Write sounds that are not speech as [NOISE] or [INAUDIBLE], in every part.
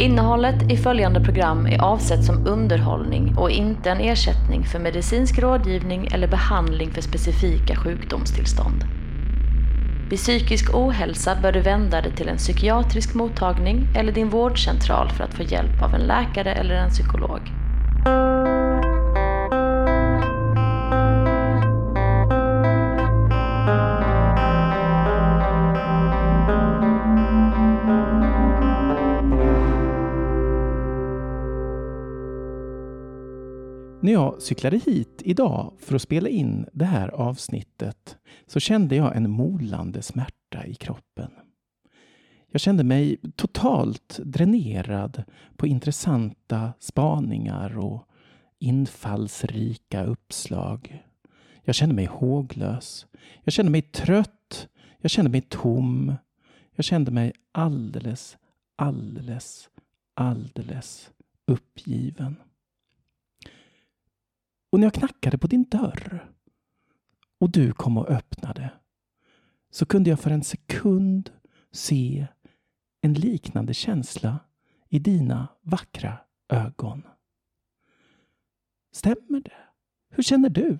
Innehållet i följande program är avsett som underhållning och inte en ersättning för medicinsk rådgivning eller behandling för specifika sjukdomstillstånd. Vid psykisk ohälsa bör du vända dig till en psykiatrisk mottagning eller din vårdcentral för att få hjälp av en läkare eller en psykolog. När jag cyklade hit idag för att spela in det här avsnittet så kände jag en molande smärta i kroppen. Jag kände mig totalt dränerad på intressanta spaningar och infallsrika uppslag. Jag kände mig håglös. Jag kände mig trött. Jag kände mig tom. Jag kände mig alldeles, alldeles, alldeles uppgiven. Och när jag knackade på din dörr och du kom och öppnade så kunde jag för en sekund se en liknande känsla i dina vackra ögon. Stämmer det? Hur känner du?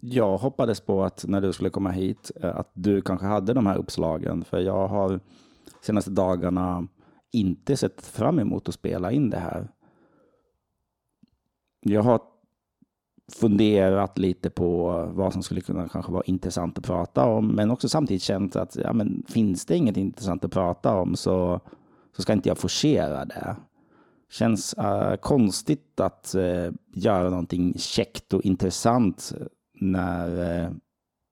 Jag hoppades på att när du skulle komma hit, eh, att du kanske hade de här uppslagen. För jag har senaste dagarna inte sett fram emot att spela in det här. Jag har funderat lite på vad som skulle kunna kanske vara intressant att prata om, men också samtidigt känt att ja, men finns det inget intressant att prata om så, så ska inte jag forcera det. Känns uh, konstigt att uh, göra någonting käckt och intressant när uh,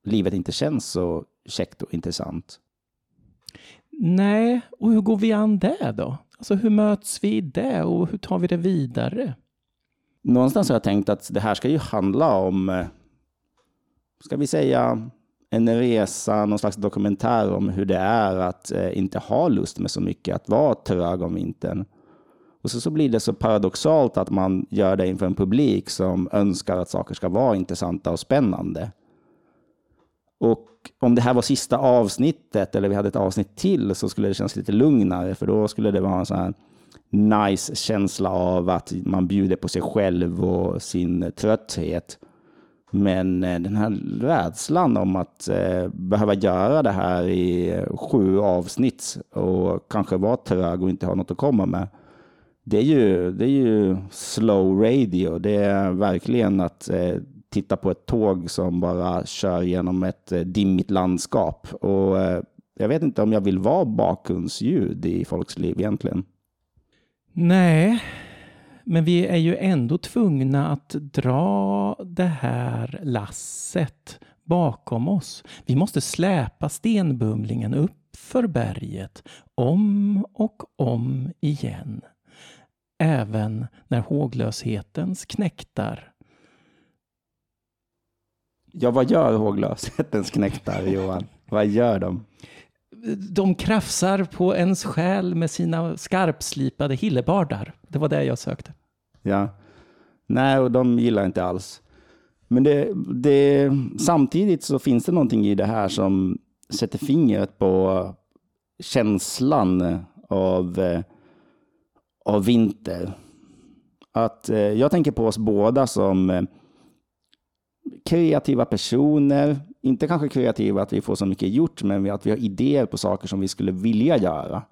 livet inte känns så käckt och intressant. Nej, och hur går vi an det då? Alltså hur möts vi i det och hur tar vi det vidare? Någonstans har jag tänkt att det här ska ju handla om, eh, ska vi säga, en resa, någon slags dokumentär om hur det är att eh, inte ha lust med så mycket, att vara trög om vintern. Och så, så blir det så paradoxalt att man gör det inför en publik som önskar att saker ska vara intressanta och spännande. Och om det här var sista avsnittet, eller vi hade ett avsnitt till, så skulle det kännas lite lugnare, för då skulle det vara en sån här nice känsla av att man bjuder på sig själv och sin trötthet. Men eh, den här rädslan om att eh, behöva göra det här i eh, sju avsnitt och kanske vara trög och inte ha något att komma med. Det är ju, det är ju slow radio. Det är verkligen att eh, titta på ett tåg som bara kör genom ett eh, dimmigt landskap. Och jag vet inte om jag vill vara bakgrundsljud i folks liv egentligen. Nej, men vi är ju ändå tvungna att dra det här lasset bakom oss. Vi måste släpa stenbumlingen upp för berget om och om igen. Även när håglöshetens knäktar Ja, vad gör håglöshetens knäktar, Johan? Vad gör de? De krafsar på ens själ med sina skarpslipade hillebardar. Det var det jag sökte. Ja. Nej, och de gillar inte alls. Men det, det, samtidigt så finns det någonting i det här som sätter fingret på känslan av, eh, av vinter. Att eh, jag tänker på oss båda som eh, kreativa personer, inte kanske kreativa att vi får så mycket gjort, men att vi har idéer på saker som vi skulle vilja göra.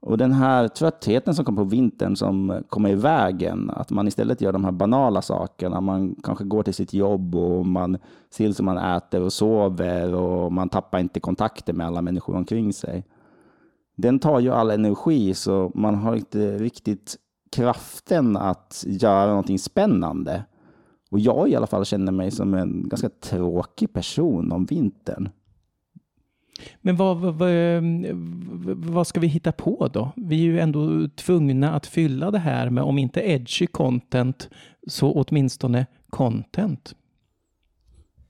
Och den här tröttheten som kommer på vintern som kommer i vägen, att man istället gör de här banala sakerna. Man kanske går till sitt jobb och man ser till som man äter och sover och man tappar inte kontakten med alla människor omkring sig. Den tar ju all energi så man har inte riktigt kraften att göra någonting spännande. Och jag i alla fall känner mig som en ganska tråkig person om vintern. Men vad, vad, vad, ehm, vad, ska vi hitta på då? Vi är ju ändå tvungna att fylla det här med, om inte edgy content, så åtminstone content.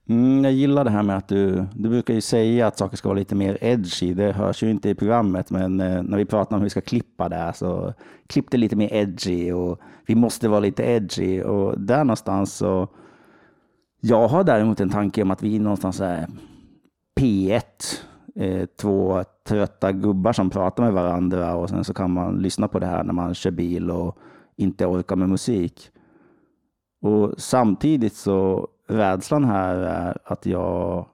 Mm, jag gillar det här med att du, du brukar ju säga att saker ska vara lite mer edgy. Det hörs ju inte i programmet, men eh, när vi pratar om hur vi ska klippa det här så klipp det lite mer edgy och vi måste vara lite edgy. Och där någonstans så Jag har däremot en tanke om att vi är någonstans är P1, eh, två trötta gubbar som pratar med varandra och sen så kan man lyssna på det här när man kör bil och inte orkar med musik. Och samtidigt så rädslan här är att jag,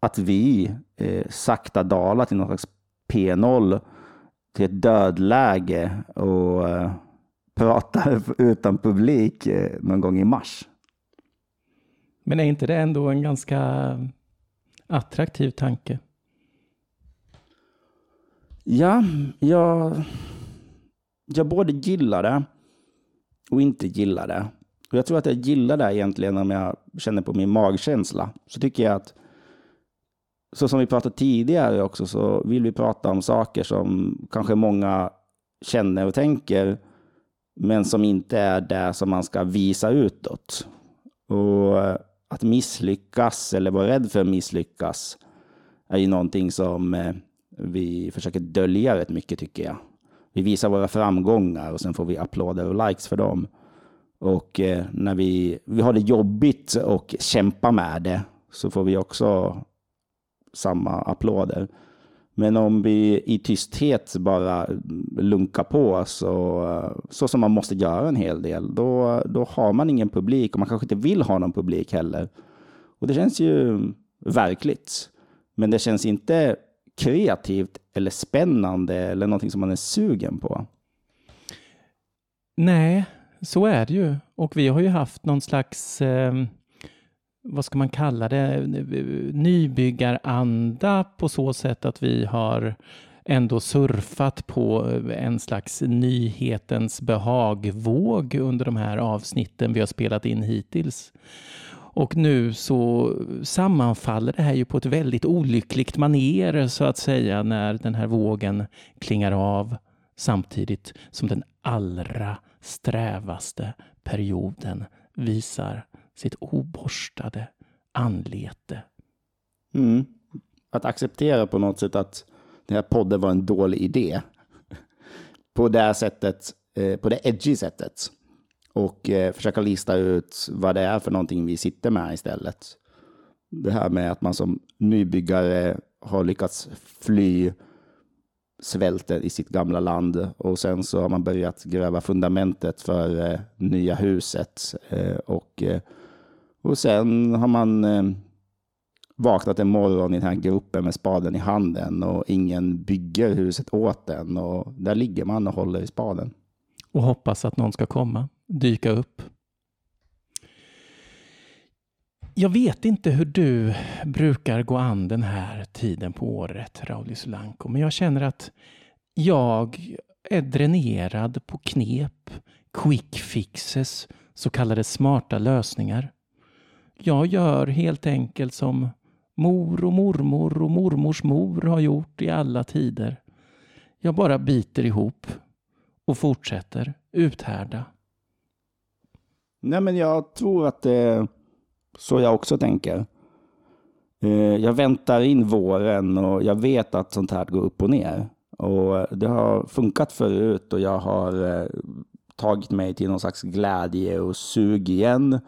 att vi eh, sakta dalar till någon slags P0 till ett dödläge och eh, pratar [LAUGHS] utan publik eh, någon gång i mars. Men är inte det ändå en ganska attraktiv tanke? Ja, jag, jag både gillar det och inte gillar det. Och jag tror att jag gillar det egentligen om jag känner på min magkänsla. Så tycker jag att, så som vi pratade tidigare också, så vill vi prata om saker som kanske många känner och tänker, men som inte är det som man ska visa utåt. Och eh, att misslyckas eller vara rädd för att misslyckas är ju någonting som eh, vi försöker dölja rätt mycket tycker jag. Vi visar våra framgångar och sen får vi applåder och likes för dem. Och eh, när vi, vi har det jobbigt och kämpar med det så får vi också samma applåder. Men om vi i tysthet bara lunkar på så, eh, så som man måste göra en hel del, då, då har man ingen publik och man kanske inte vill ha någon publik heller. Och det känns ju verkligt. Men det känns inte kreativt eller spännande eller någonting som man är sugen på. Nej, så är det ju. Och vi har ju haft någon slags, eh, vad ska man kalla det, nybyggaranda på så sätt att vi har ändå surfat på eh, en slags nyhetens behagvåg under de här avsnitten vi har spelat in hittills. Och nu så sammanfaller det här ju på ett väldigt olyckligt maner så att säga när den här vågen klingar av samtidigt som den allra strävaste perioden visar sitt oborstade anlete. Mm. Att acceptera på något sätt att den här podden var en dålig idé. På det sättet, eh, på det edgy sättet. Och eh, försöka lista ut vad det är för någonting vi sitter med istället. Det här med att man som nybyggare har lyckats fly svälter i sitt gamla land och sen så har man börjat gräva fundamentet för eh, nya huset eh, och, eh, och sen har man eh, vaknat en morgon i den här gruppen med spaden i handen och ingen bygger huset åt den och där ligger man och håller i spaden. Och hoppas att någon ska komma, dyka upp. Jag vet inte hur du brukar gå an den här tiden på året, Rauli Solanko, men jag känner att jag är dränerad på knep, quick fixes, så kallade smarta lösningar. Jag gör helt enkelt som mor och mormor och mormors mor har gjort i alla tider. Jag bara biter ihop och fortsätter uthärda. Nej, men jag tror att det så jag också tänker. Eh, jag väntar in våren och jag vet att sånt här går upp och ner. Och det har funkat förut och jag har eh, tagit mig till någon slags glädje och sug igen.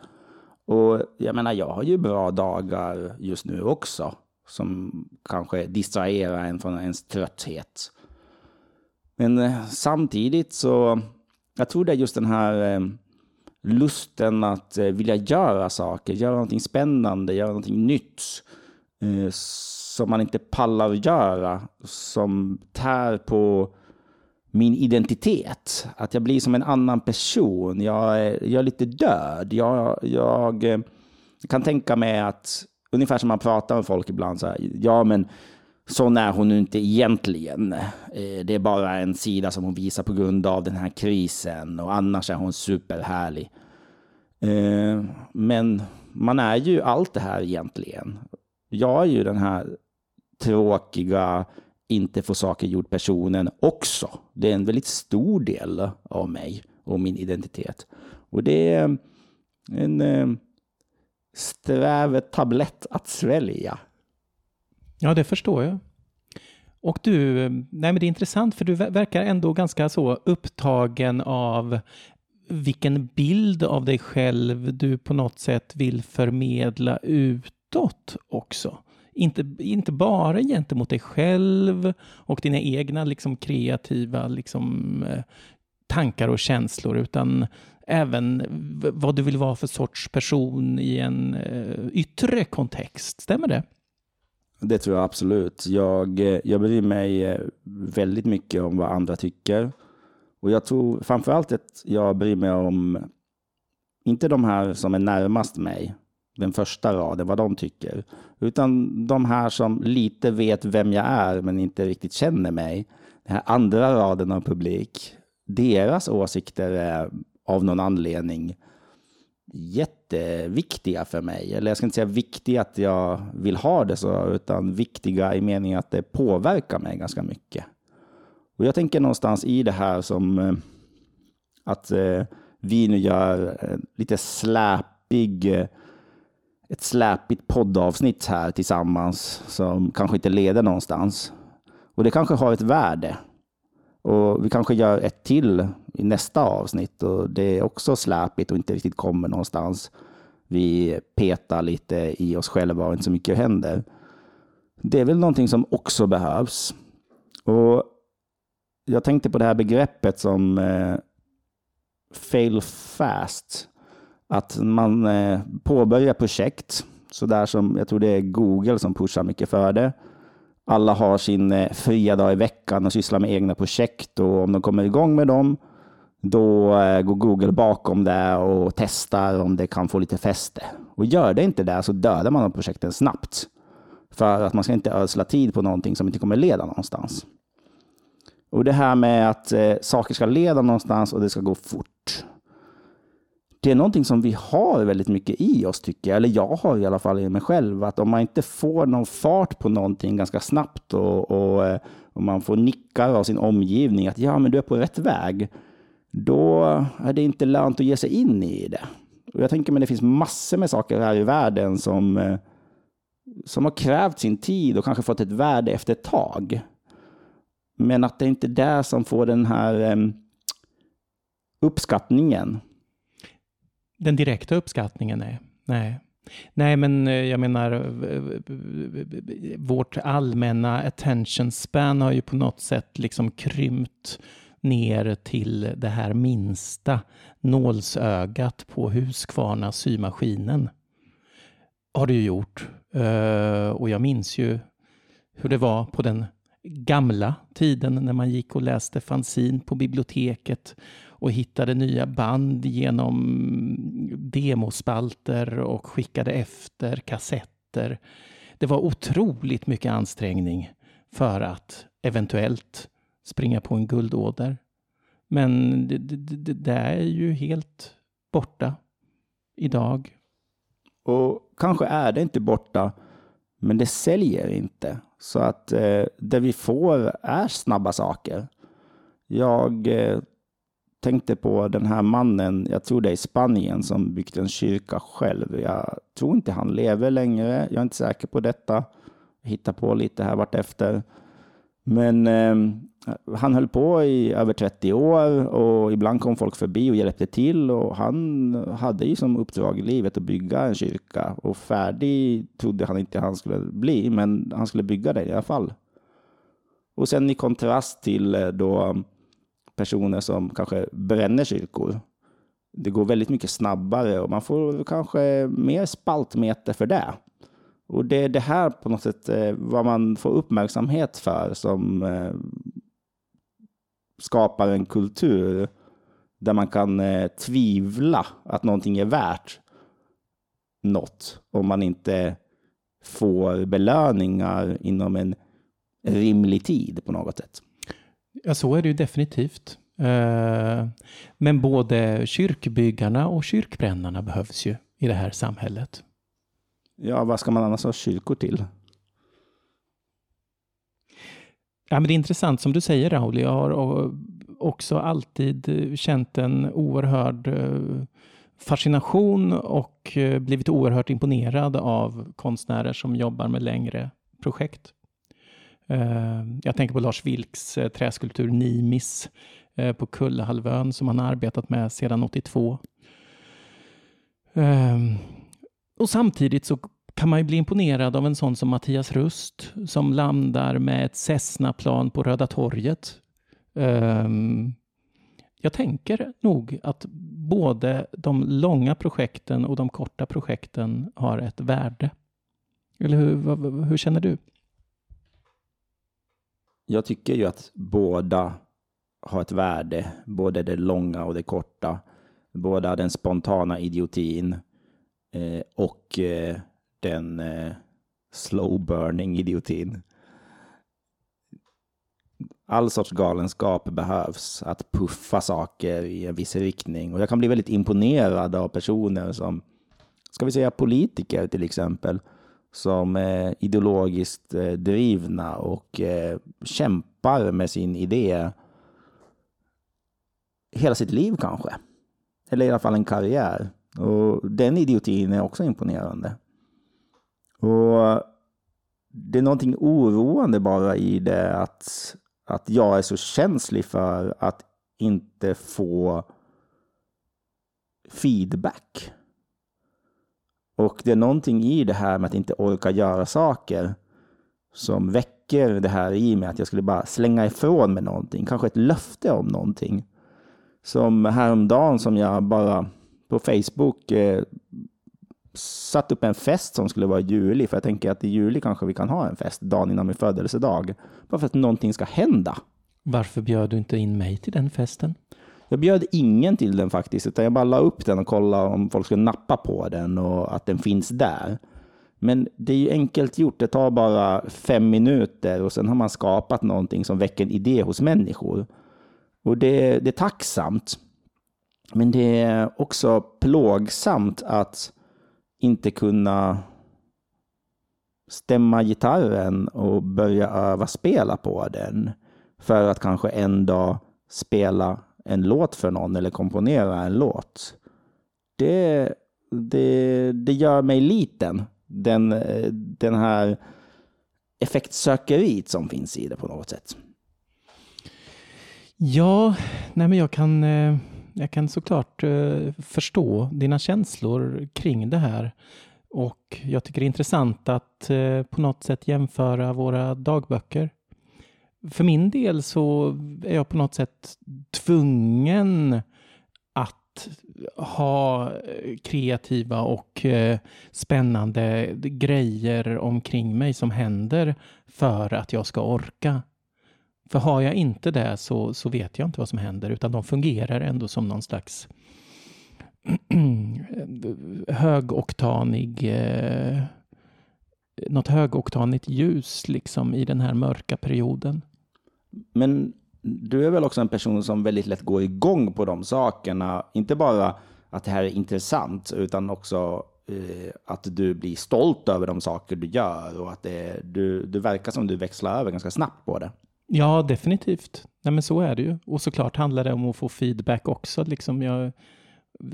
Och jag menar, jag har ju bra dagar just nu också som kanske distraherar en från ens trötthet. Men eh, samtidigt så, jag tror det är just den här lusten att eh, vilja göra saker, göra någonting spännande, göra någonting nytt eh, som man inte pallar göra, som tär på min identitet. Att jag blir som en annan person. Jag är, jag är lite död. Jag, jag, jag kan tänka mig att, ungefär som man pratar med folk ibland, så här, ja men Sån är hon inte egentligen. Eh, det är bara en sida som hon visar på grund av den här krisen och annars är hon superhärlig. Eh, men man är ju allt det här egentligen. Jag är ju den här tråkiga, inte få saker gjort personen också. Det är en väldigt stor del av mig och min identitet. Och det är en eh, sträv tablett att svälja. Ja, det förstår jag. Och du, nej men det är intressant för du verkar ändå ganska så upptagen av vilken bild av dig själv du på något sätt vill förmedla utåt också. Inte, inte bara gentemot dig själv och dina egna liksom, kreativa liksom, eh, tankar och känslor, utan även vad du vill vara för sorts person i en eh, yttre kontext. Stämmer det? Det tror jag absolut. Jag, eh, jag bryr mig eh, väldigt mycket om vad andra tycker. Och jag tror framförallt att jag bryr mig om, inte de här som är närmast mig, den första raden, vad de tycker, utan de här som lite vet vem jag är men inte riktigt känner mig. Den här andra raden av publik, deras åsikter är av någon anledning jätteviktiga för mig. Eller jag ska inte säga viktiga att jag vill ha det så, utan viktiga i meningen att det påverkar mig ganska mycket. Och jag tänker någonstans i det här som eh, att eh, vi nu gör eh, lite släpig, ett släpigt poddavsnitt här tillsammans som kanske inte leder någonstans. Och det kanske har ett värde. Och vi kanske gör ett till i nästa avsnitt och det är också släpigt och inte riktigt kommer någonstans. Vi petar lite i oss själva och inte så mycket händer. Det är väl någonting som också behövs. Och jag tänkte på det här begreppet som eh, fail fast. Att man eh, påbörjar projekt, så där som jag tror det är Google som pushar mycket för det. Alla har sin eh, fria dag i veckan och sysslar med egna projekt och om de kommer igång med dem, då eh, går Google bakom det och testar om det kan få lite fäste. Och gör det inte det så dödar man de projekten snabbt. För att man ska inte ödsla tid på någonting som inte kommer leda någonstans. Och det här med att eh, saker ska leda någonstans och det ska gå fort. Det är någonting som vi har väldigt mycket i oss, tycker jag. Eller jag har i alla fall i mig själv. Att om man inte får någon fart på någonting ganska snabbt och, och, eh, och man får nickar av sin omgivning att ja, men du är på rätt väg. Då är det inte lönt att ge sig in i det. Och jag tänker, men det finns massor med saker här i världen som, eh, som har krävt sin tid och kanske fått ett värde efter ett tag. Men att det inte är det som får den här eh, uppskattningen. Den direkta uppskattningen, nej. nej. Nej, men eh, jag menar, eh, vårt allmänna attention span har ju på något sätt liksom krympt ner till det här minsta nålsögat på Husqvarna symaskinen. Har det ju gjort. Eh, och jag minns ju hur det var på den gamla tiden när man gick och läste fanzin på biblioteket och hittade nya band genom demospalter och skickade efter kassetter. Det var otroligt mycket ansträngning för att eventuellt springa på en guldåder. Men det, det, det är ju helt borta idag. Och kanske är det inte borta, men det säljer inte. Så att eh, det vi får är snabba saker. Jag eh, tänkte på den här mannen, jag tror det är i Spanien, som byggt en kyrka själv. Jag tror inte han lever längre. Jag är inte säker på detta. Jag hittar på lite här vartefter. Men eh, han höll på i över 30 år och ibland kom folk förbi och hjälpte till och han hade ju som uppdrag i livet att bygga en kyrka och färdig trodde han inte han skulle bli, men han skulle bygga den i alla fall. Och sen i kontrast till eh, då personer som kanske bränner kyrkor. Det går väldigt mycket snabbare och man får kanske mer spaltmeter för det. Och det är det här på något sätt eh, vad man får uppmärksamhet för som eh, skapar en kultur där man kan eh, tvivla att någonting är värt något om man inte får belöningar inom en rimlig tid på något sätt. Ja, så är det ju definitivt. Men både kyrkbyggarna och kyrkbrännarna behövs ju i det här samhället. Ja, vad ska man annars ha kyrkor till? Ja, men det är intressant som du säger Raoul. Jag har också alltid känt en oerhörd eh, fascination och eh, blivit oerhört imponerad av konstnärer som jobbar med längre projekt. Eh, jag tänker på Lars Vilks eh, träskulptur Nimis eh, på Kullahalvön som han har arbetat med sedan 82. Ehm, och samtidigt så kan man ju bli imponerad av en sån som Mattias Rust som landar med ett Cessna-plan på Röda torget. Ehm, jag tänker nog att både de långa projekten och de korta projekten har ett värde. Eller hur, hur känner du? Jag tycker ju att båda har ett värde, både det långa och det korta. Båda den spontana idiotin eh, och eh, den eh, slow burning idiotin. All sorts galenskap behövs, att puffa saker i en viss riktning. Och jag kan bli väldigt imponerad av personer som, ska vi säga politiker till exempel, som är ideologiskt eh, drivna och eh, kämpar med sin idé hela sitt liv kanske. Eller i alla fall en karriär. Och den idiotin är också imponerande. Och det är någonting oroande bara i det att, att jag är så känslig för att inte få feedback. Och det är någonting i det här med att inte orka göra saker som väcker det här i mig att jag skulle bara slänga ifrån mig någonting, kanske ett löfte om någonting. Som häromdagen som jag bara på Facebook eh, satt upp en fest som skulle vara i juli, för jag tänker att i juli kanske vi kan ha en fest, dagen innan min födelsedag. Bara för att någonting ska hända. Varför bjöd du inte in mig till den festen? Jag bjöd ingen till den faktiskt, utan jag bara la upp den och kollade om folk skulle nappa på den och att den finns där. Men det är ju enkelt gjort. Det tar bara fem minuter och sen har man skapat någonting som väcker en idé hos människor. Och det, det är tacksamt. Men det är också plågsamt att inte kunna stämma gitarren och börja öva spela på den för att kanske en dag spela en låt för någon eller komponera en låt. Det, det, det gör mig liten, den, den här effektsökeriet som finns i det på något sätt. Ja, nej men jag kan, eh, jag kan såklart eh, förstå dina känslor kring det här. Och jag tycker det är intressant att eh, på något sätt jämföra våra dagböcker. För min del så är jag på något sätt tvungen att ha eh, kreativa och eh, spännande grejer omkring mig som händer för att jag ska orka. För har jag inte det så, så vet jag inte vad som händer, utan de fungerar ändå som någon slags [CLEARS THROAT] högoktanig eh, något högoktanigt ljus liksom i den här mörka perioden. Men du är väl också en person som väldigt lätt går igång på de sakerna. Inte bara att det här är intressant, utan också eh, att du blir stolt över de saker du gör och att det, du, du verkar som du växlar över ganska snabbt på det. Ja, definitivt. Nej, men så är det ju. Och såklart handlar det om att få feedback också. Liksom jag,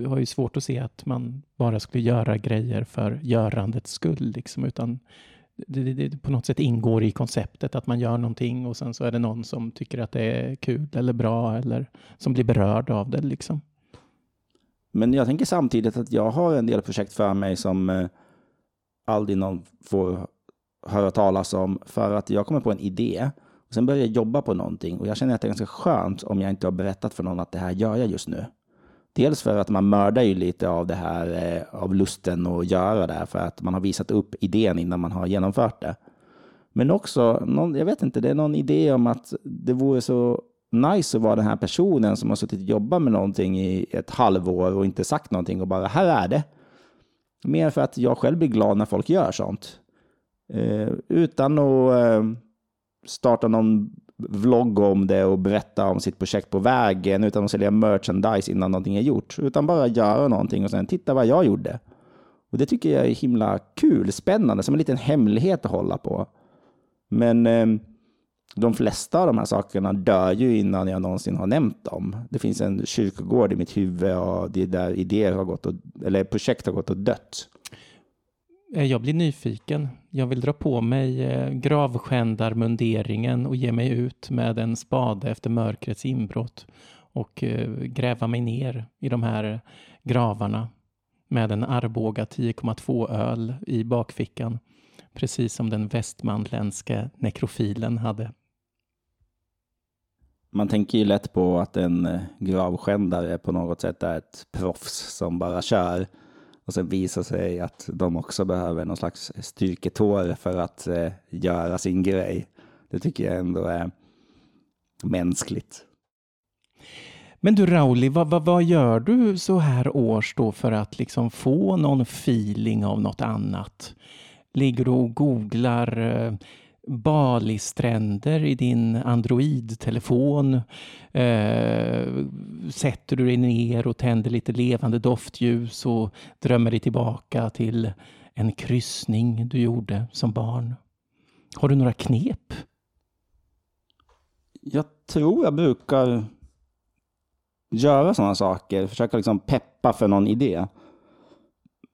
har ju svårt att se att man bara skulle göra grejer för görandets skull, liksom, utan det, det, det, på något sätt ingår i konceptet att man gör någonting och sen så är det någon som tycker att det är kul eller bra eller som blir berörd av det. Liksom. Men jag tänker samtidigt att jag har en del projekt för mig som eh, aldrig någon får höra talas om för att jag kommer på en idé och sen börjar jag jobba på någonting och jag känner att det är ganska skönt om jag inte har berättat för någon att det här gör jag just nu. Dels för att man mördar ju lite av det här, eh, av lusten att göra det här, för att man har visat upp idén innan man har genomfört det. Men också, någon, jag vet inte, det är någon idé om att det vore så nice att vara den här personen som har suttit och jobbat med någonting i ett halvår och inte sagt någonting och bara, här är det. Mer för att jag själv blir glad när folk gör sånt. Eh, utan att eh, starta någon vlogga om det och berätta om sitt projekt på vägen utan att sälja merchandise innan någonting är gjort. Utan bara göra någonting och sen titta vad jag gjorde. Och det tycker jag är himla kul, spännande, som en liten hemlighet att hålla på. Men eh, de flesta av de här sakerna dör ju innan jag någonsin har nämnt dem. Det finns en kyrkogård i mitt huvud och det är där idéer har gått och, eller projekt har gått och dött. Eh, jag blir nyfiken. Jag vill dra på mig eh, gravskändarmunderingen och ge mig ut med en spade efter mörkrets inbrott och eh, gräva mig ner i de här gravarna med en Arboga 10,2 öl i bakfickan. Precis som den västmanländske nekrofilen hade. Man tänker ju lätt på att en gravskändare på något sätt är ett proffs som bara kör och sen visar sig att de också behöver någon slags styrketår för att eh, göra sin grej. Det tycker jag ändå är mänskligt. Men du Rauli, vad, vad, vad, gör du så här års då för att liksom få någon feeling av något annat? Ligger du och googlar eh, Bali-stränder i din Android-telefon. Eh, sätter du dig ner och tänder lite levande doftljus och drömmer dig tillbaka till en kryssning du gjorde som barn. Har du några knep? Jag tror jag brukar göra sådana saker, försöka liksom peppa för någon idé.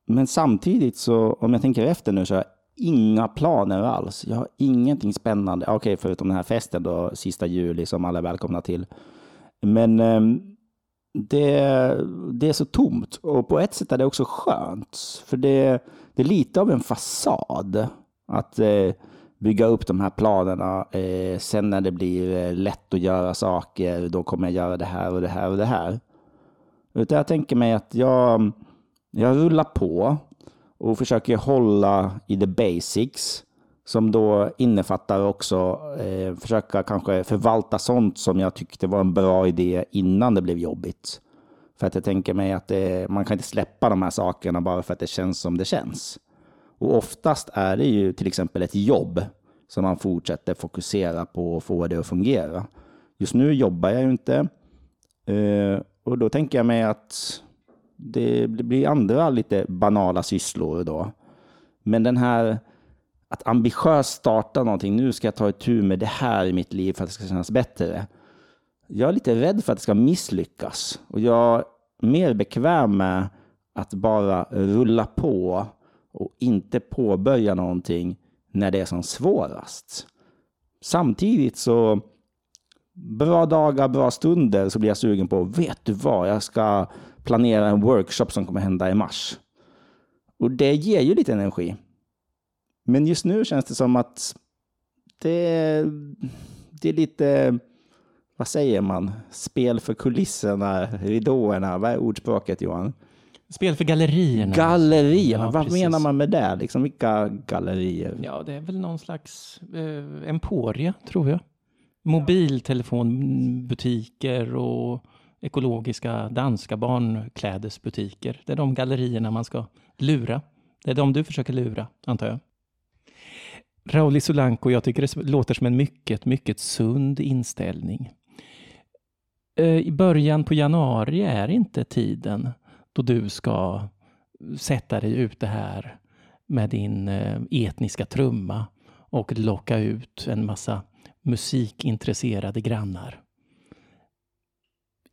Men samtidigt så, om jag tänker efter nu, så har jag inga planer alls. Jag har ingenting spännande. Okej, okay, förutom den här festen då, sista juli som alla är välkomna till. Men eh, det, det är så tomt och på ett sätt är det också skönt. För det, det är lite av en fasad att eh, bygga upp de här planerna. Eh, sen när det blir eh, lätt att göra saker, då kommer jag göra det här och det här och det här. Utan jag tänker mig att jag, jag rullar på och försöker hålla i the basics som då innefattar också eh, försöka kanske förvalta sånt som jag tyckte var en bra idé innan det blev jobbigt. För att jag tänker mig att det, man kan inte släppa de här sakerna bara för att det känns som det känns. Och oftast är det ju till exempel ett jobb som man fortsätter fokusera på och få det att fungera. Just nu jobbar jag ju inte. Eh, och då tänker jag mig att det, blir andra lite banala sysslor då. Men den här att ambitiöst starta någonting, nu ska jag ta itu med det här i mitt liv för att det ska kännas bättre. Jag är lite rädd för att det ska misslyckas och jag är mer bekväm med att bara rulla på och inte påbörja någonting när det är som svårast. Samtidigt så, bra dagar, bra stunder, så blir jag sugen på, vet du vad, jag ska planera en workshop som kommer hända i mars. Och det ger ju lite energi. Men just nu känns det som att det, det är lite, vad säger man, spel för kulisserna, ridåerna. Vad är ordspråket Johan? Spel för gallerierna. Gallerierna, ja, vad precis. menar man med det? Liksom, vilka gallerier? Ja, det är väl någon slags eh, emporia, tror jag. Mobiltelefonbutiker och ekologiska danska barnklädesbutiker. Det är de gallerierna man ska lura. Det är de du försöker lura, antar jag. Rauli Solanko, jag tycker det låter som en mycket, mycket sund inställning. Eh, I början på januari är inte tiden då du ska sätta dig ute här med din eh, etniska trumma och locka ut en massa musikintresserade grannar.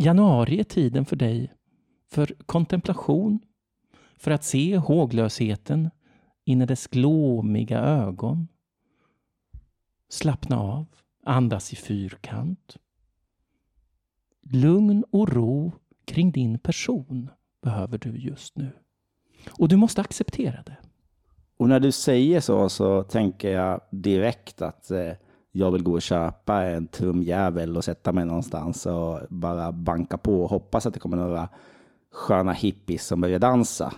Januari är tiden för dig för kontemplation, för att se håglösheten in i dess glåmiga ögon. Slappna av, andas i fyrkant. Lugn och ro kring din person behöver du just nu. Och du måste acceptera det. Och när du säger så, så tänker jag direkt att eh, jag vill gå och köpa en trumjävel och sätta mig någonstans och bara banka på och hoppas att det kommer några sköna hippies som börjar dansa.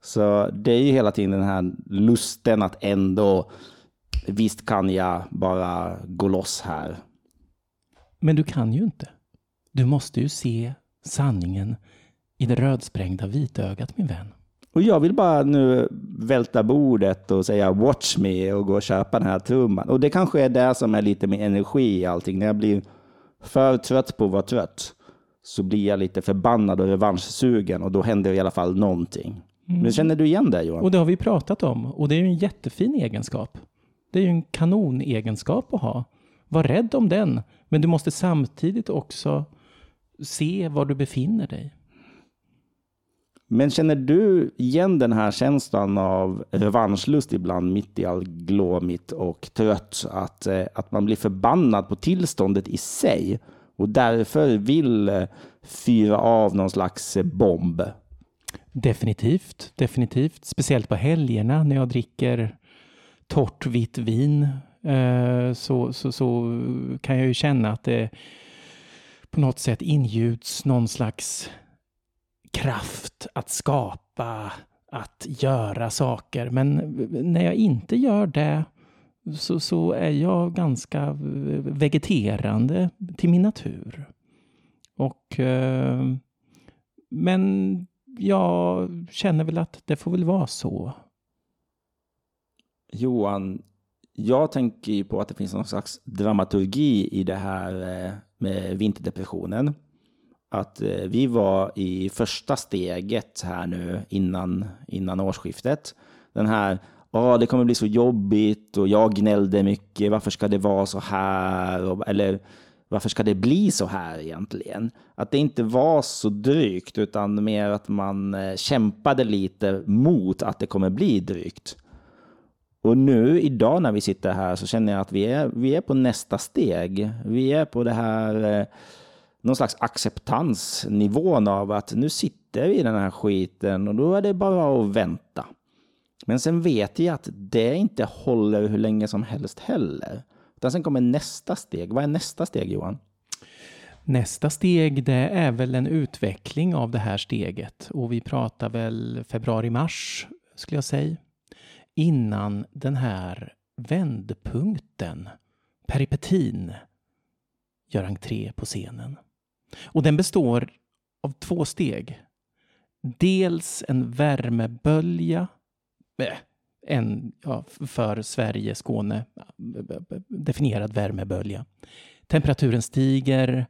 Så det är ju hela tiden den här lusten att ändå, visst kan jag bara gå loss här. Men du kan ju inte. Du måste ju se sanningen i det rödsprängda vitögat, min vän. Och jag vill bara nu välta bordet och säga watch me och gå och köpa den här trumman. Och det kanske är det som är lite med energi i allting. När jag blir för trött på att vara trött så blir jag lite förbannad och revanschsugen och då händer i alla fall någonting. Mm. Men känner du igen det Johan? Och det har vi pratat om och det är ju en jättefin egenskap. Det är ju en kanonegenskap att ha. Var rädd om den, men du måste samtidigt också se var du befinner dig. Men känner du igen den här känslan av revanschlust ibland mitt i all glåmigt och trött? Att, eh, att man blir förbannad på tillståndet i sig och därför vill eh, fyra av någon slags eh, bomb? Definitivt, definitivt. Speciellt på helgerna när jag dricker torrt vitt vin så, så, så kan jag ju känna att det på något sätt ingjuts någon slags kraft att skapa, att göra saker. Men när jag inte gör det så, så är jag ganska vegeterande till min natur. Och, eh, men jag känner väl att det får väl vara så. Johan, jag tänker ju på att det finns någon slags dramaturgi i det här eh, med vinterdepressionen att eh, vi var i första steget här nu innan, innan årsskiftet. Den här, ja det kommer bli så jobbigt och jag gnällde mycket, varför ska det vara så här? Eller varför ska det bli så här egentligen? Att det inte var så drygt utan mer att man eh, kämpade lite mot att det kommer bli drygt. Och nu idag när vi sitter här så känner jag att vi är, vi är på nästa steg. Vi är på det här eh, någon slags acceptansnivån av att nu sitter vi i den här skiten och då är det bara att vänta. Men sen vet jag att det inte håller hur länge som helst heller. Utan sen kommer nästa steg. Vad är nästa steg Johan? Nästa steg det är väl en utveckling av det här steget och vi pratar väl februari-mars skulle jag säga. Innan den här vändpunkten, peripetin, gör entré på scenen. Och den består av två steg. Dels en värmebölja, eh, en ja, för Sverige, Skåne definierad värmebölja. Temperaturen stiger,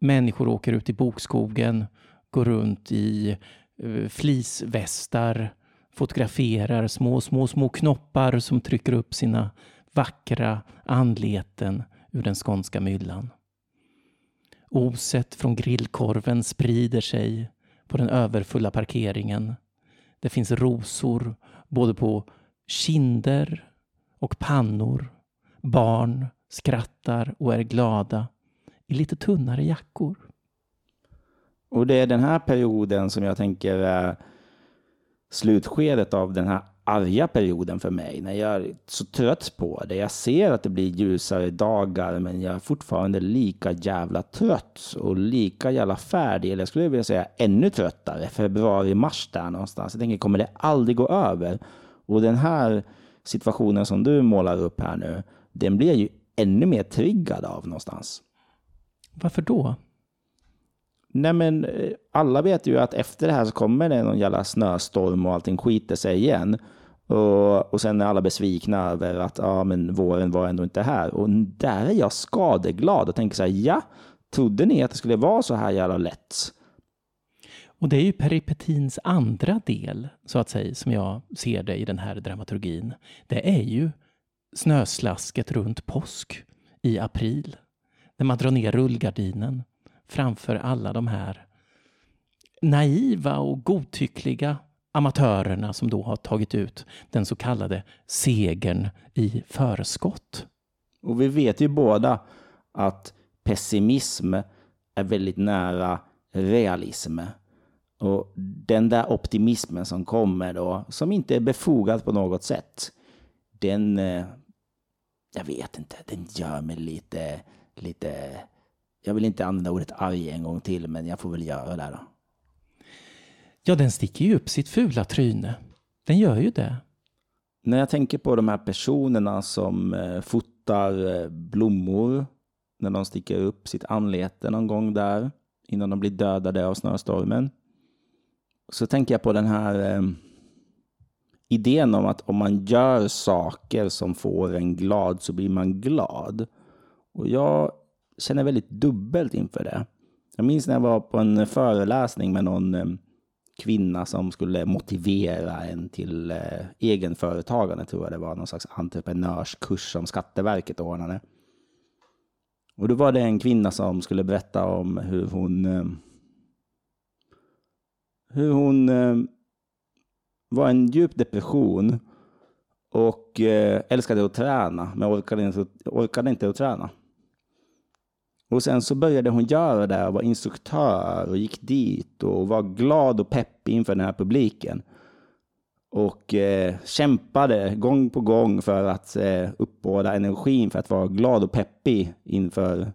människor åker ut i bokskogen, går runt i uh, flisvästar, fotograferar små, små, små knoppar som trycker upp sina vackra anleten ur den skånska myllan. Oset från grillkorven sprider sig på den överfulla parkeringen. Det finns rosor både på kinder och pannor. Barn skrattar och är glada i lite tunnare jackor. Och det är den här perioden som jag tänker är slutskedet av den här arga perioden för mig. När jag är så trött på det. Jag ser att det blir ljusare dagar men jag är fortfarande lika jävla trött och lika jävla färdig. Eller jag skulle vilja säga ännu tröttare. Februari, mars där någonstans. Jag tänker, kommer det aldrig gå över? Och den här situationen som du målar upp här nu, den blir jag ju ännu mer triggad av någonstans. Varför då? Nej men eh, alla vet ju att efter det här så kommer det någon jävla snöstorm och allting skiter sig igen. Och, och sen är alla besvikna över att ja, men våren var ändå inte här. Och där är jag skadeglad och tänker så här, ja, trodde ni att det skulle vara så här jävla lätt? Och det är ju peripetins andra del, så att säga, som jag ser det i den här dramaturgin. Det är ju snöslasket runt påsk i april. När man drar ner rullgardinen framför alla de här naiva och godtyckliga amatörerna som då har tagit ut den så kallade segern i förskott. Och vi vet ju båda att pessimism är väldigt nära realism. Och den där optimismen som kommer då, som inte är befogad på något sätt, den, eh, jag vet inte, den gör mig lite, lite, jag vill inte använda ordet arg en gång till, men jag får väl göra det då. Ja, den sticker ju upp sitt fula tryne. Den gör ju det. När jag tänker på de här personerna som eh, fotar eh, blommor när de sticker upp sitt anlete någon gång där innan de blir dödade av snöstormen. Så tänker jag på den här eh, idén om att om man gör saker som får en glad så blir man glad. Och jag känner väldigt dubbelt inför det. Jag minns när jag var på en föreläsning med någon eh, kvinna som skulle motivera en till eh, egenföretagande, tror jag det var. Någon slags entreprenörskurs som Skatteverket ordnade. Och då var det en kvinna som skulle berätta om hur hon, eh, hur hon eh, var i en djup depression och eh, älskade att träna, men orkade inte, orkade inte att träna. Och sen så började hon göra det och var instruktör och gick dit och var glad och peppig inför den här publiken. Och eh, kämpade gång på gång för att eh, uppbåda energin för att vara glad och peppig inför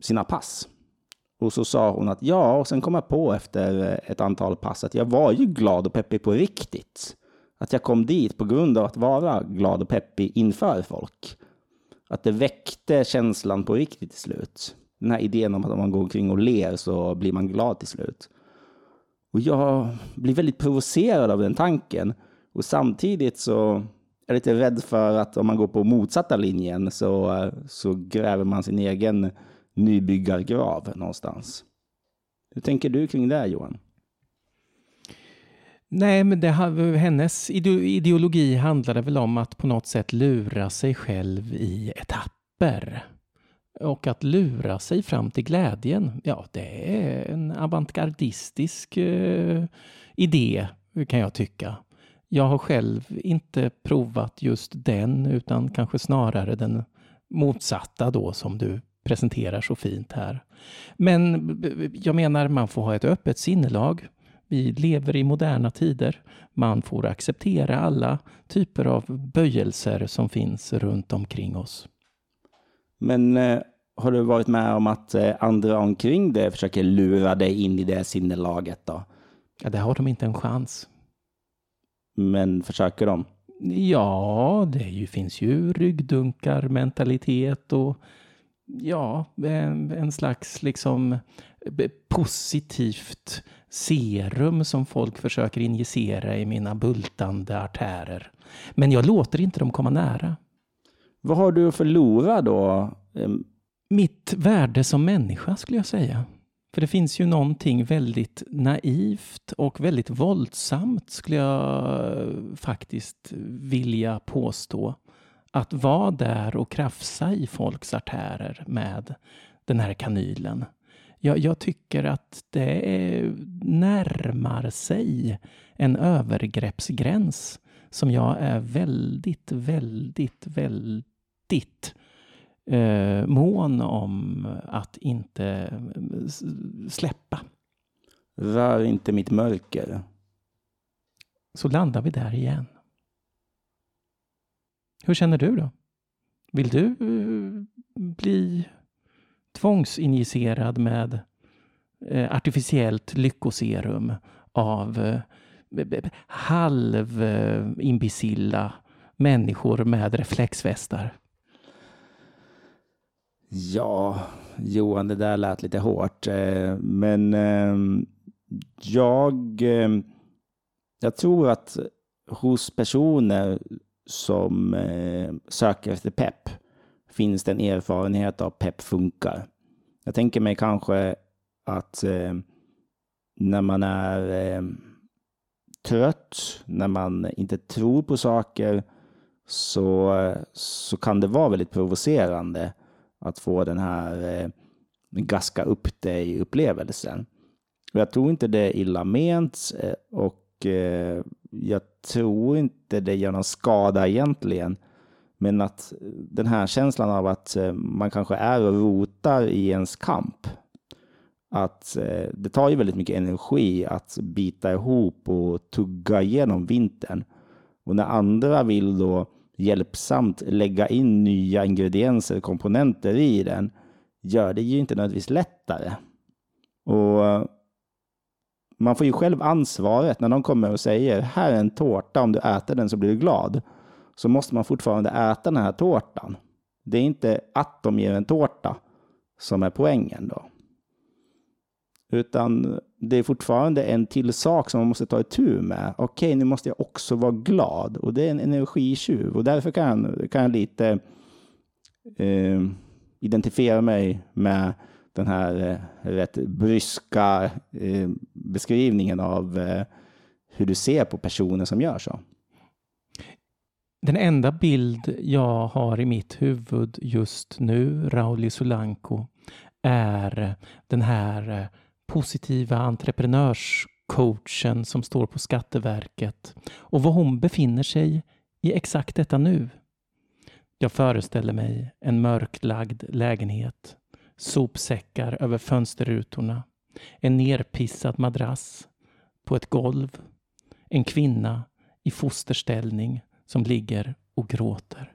sina pass. Och så sa hon att ja, och sen kom jag på efter eh, ett antal pass att jag var ju glad och peppig på riktigt. Att jag kom dit på grund av att vara glad och peppig inför folk. Att det väckte känslan på riktigt till slut. Den här idén om att om man går omkring och ler så blir man glad till slut. Och jag blir väldigt provocerad av den tanken. Och samtidigt så är jag lite rädd för att om man går på motsatta linjen så, så gräver man sin egen nybyggargrav någonstans. Hur tänker du kring det Johan? Nej, men det, hennes ideologi handlade väl om att på något sätt lura sig själv i etapper. Och att lura sig fram till glädjen, ja, det är en avantgardistisk eh, idé kan jag tycka. Jag har själv inte provat just den, utan kanske snarare den motsatta då som du presenterar så fint här. Men jag menar, man får ha ett öppet sinnelag. Vi lever i moderna tider. Man får acceptera alla typer av böjelser som finns runt omkring oss. Men eh, har du varit med om att eh, andra omkring dig försöker lura dig in i det sinnelaget då? Ja, det har de inte en chans. Men försöker de? Ja, det ju, finns ju ryggdunkar-mentalitet och ja, en, slags liksom positivt serum som folk försöker injicera i mina bultande artärer. Men jag låter inte dem komma nära. Vad har du att förlora då? Mitt värde som människa skulle jag säga. För det finns ju någonting väldigt naivt och väldigt våldsamt skulle jag faktiskt vilja påstå. Att vara där och krafsa i folks artärer med den här kanylen. Jag, jag tycker att det närmar sig en övergreppsgräns som jag är väldigt, väldigt, väldigt eh, mån om att inte släppa. Rör inte mitt mörker. Så landar vi där igen. Hur känner du då? Vill du eh, bli tvångsinjicerad med eh, artificiellt lyckoserum av eh, halvimbecilla människor med reflexvästar? Ja, Johan, det där lät lite hårt. Men ehm, jag, ehm, jag tror att hos personer som eh, söker efter pepp finns det en erfarenhet av pepp funkar. Jag tänker mig kanske att eh, när man är eh, trött, när man inte tror på saker, så, så kan det vara väldigt provocerande att få den här eh, gaska upp dig-upplevelsen. Jag tror inte det är illa ment eh, och eh, jag tror inte det gör någon skada egentligen. Men att eh, den här känslan av att eh, man kanske är och rotar i ens kamp. Att eh, det tar ju väldigt mycket energi att bita ihop och tugga igenom vintern. Och när andra vill då hjälpsamt lägga in nya ingredienser och komponenter i den gör det ju inte nödvändigtvis lättare. Och man får ju själv ansvaret när de kommer och säger här är en tårta, om du äter den så blir du glad. Så måste man fortfarande äta den här tårtan. Det är inte att de ger en tårta som är poängen då. Utan det är fortfarande en till sak som man måste ta itu med. Okej, nu måste jag också vara glad. Och det är en energitjuv. Och därför kan, kan jag lite eh, identifiera mig med den här eh, rätt bryska eh, beskrivningen av eh, hur du ser på personer som gör så. Den enda bild jag har i mitt huvud just nu, Rauli Solanko, är eh, den här eh, positiva entreprenörscoachen som står på Skatteverket och var hon befinner sig i exakt detta nu. Jag föreställer mig en mörklagd lägenhet, sopsäckar över fönsterrutorna, en nerpissad madrass på ett golv, en kvinna i fosterställning som ligger och gråter.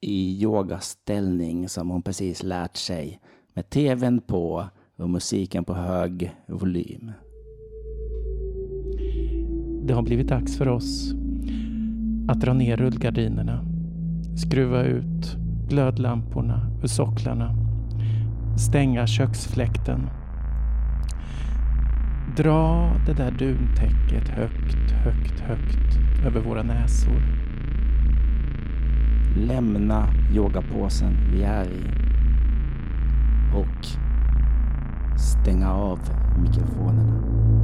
I yogaställning som hon precis lärt sig med tvn på och musiken på hög volym. Det har blivit dags för oss att dra ner rullgardinerna, skruva ut glödlamporna ur socklarna, stänga köksfläkten, dra det där duntäcket högt, högt, högt över våra näsor. Lämna yogapåsen vi är i och stänga av mikrofonerna.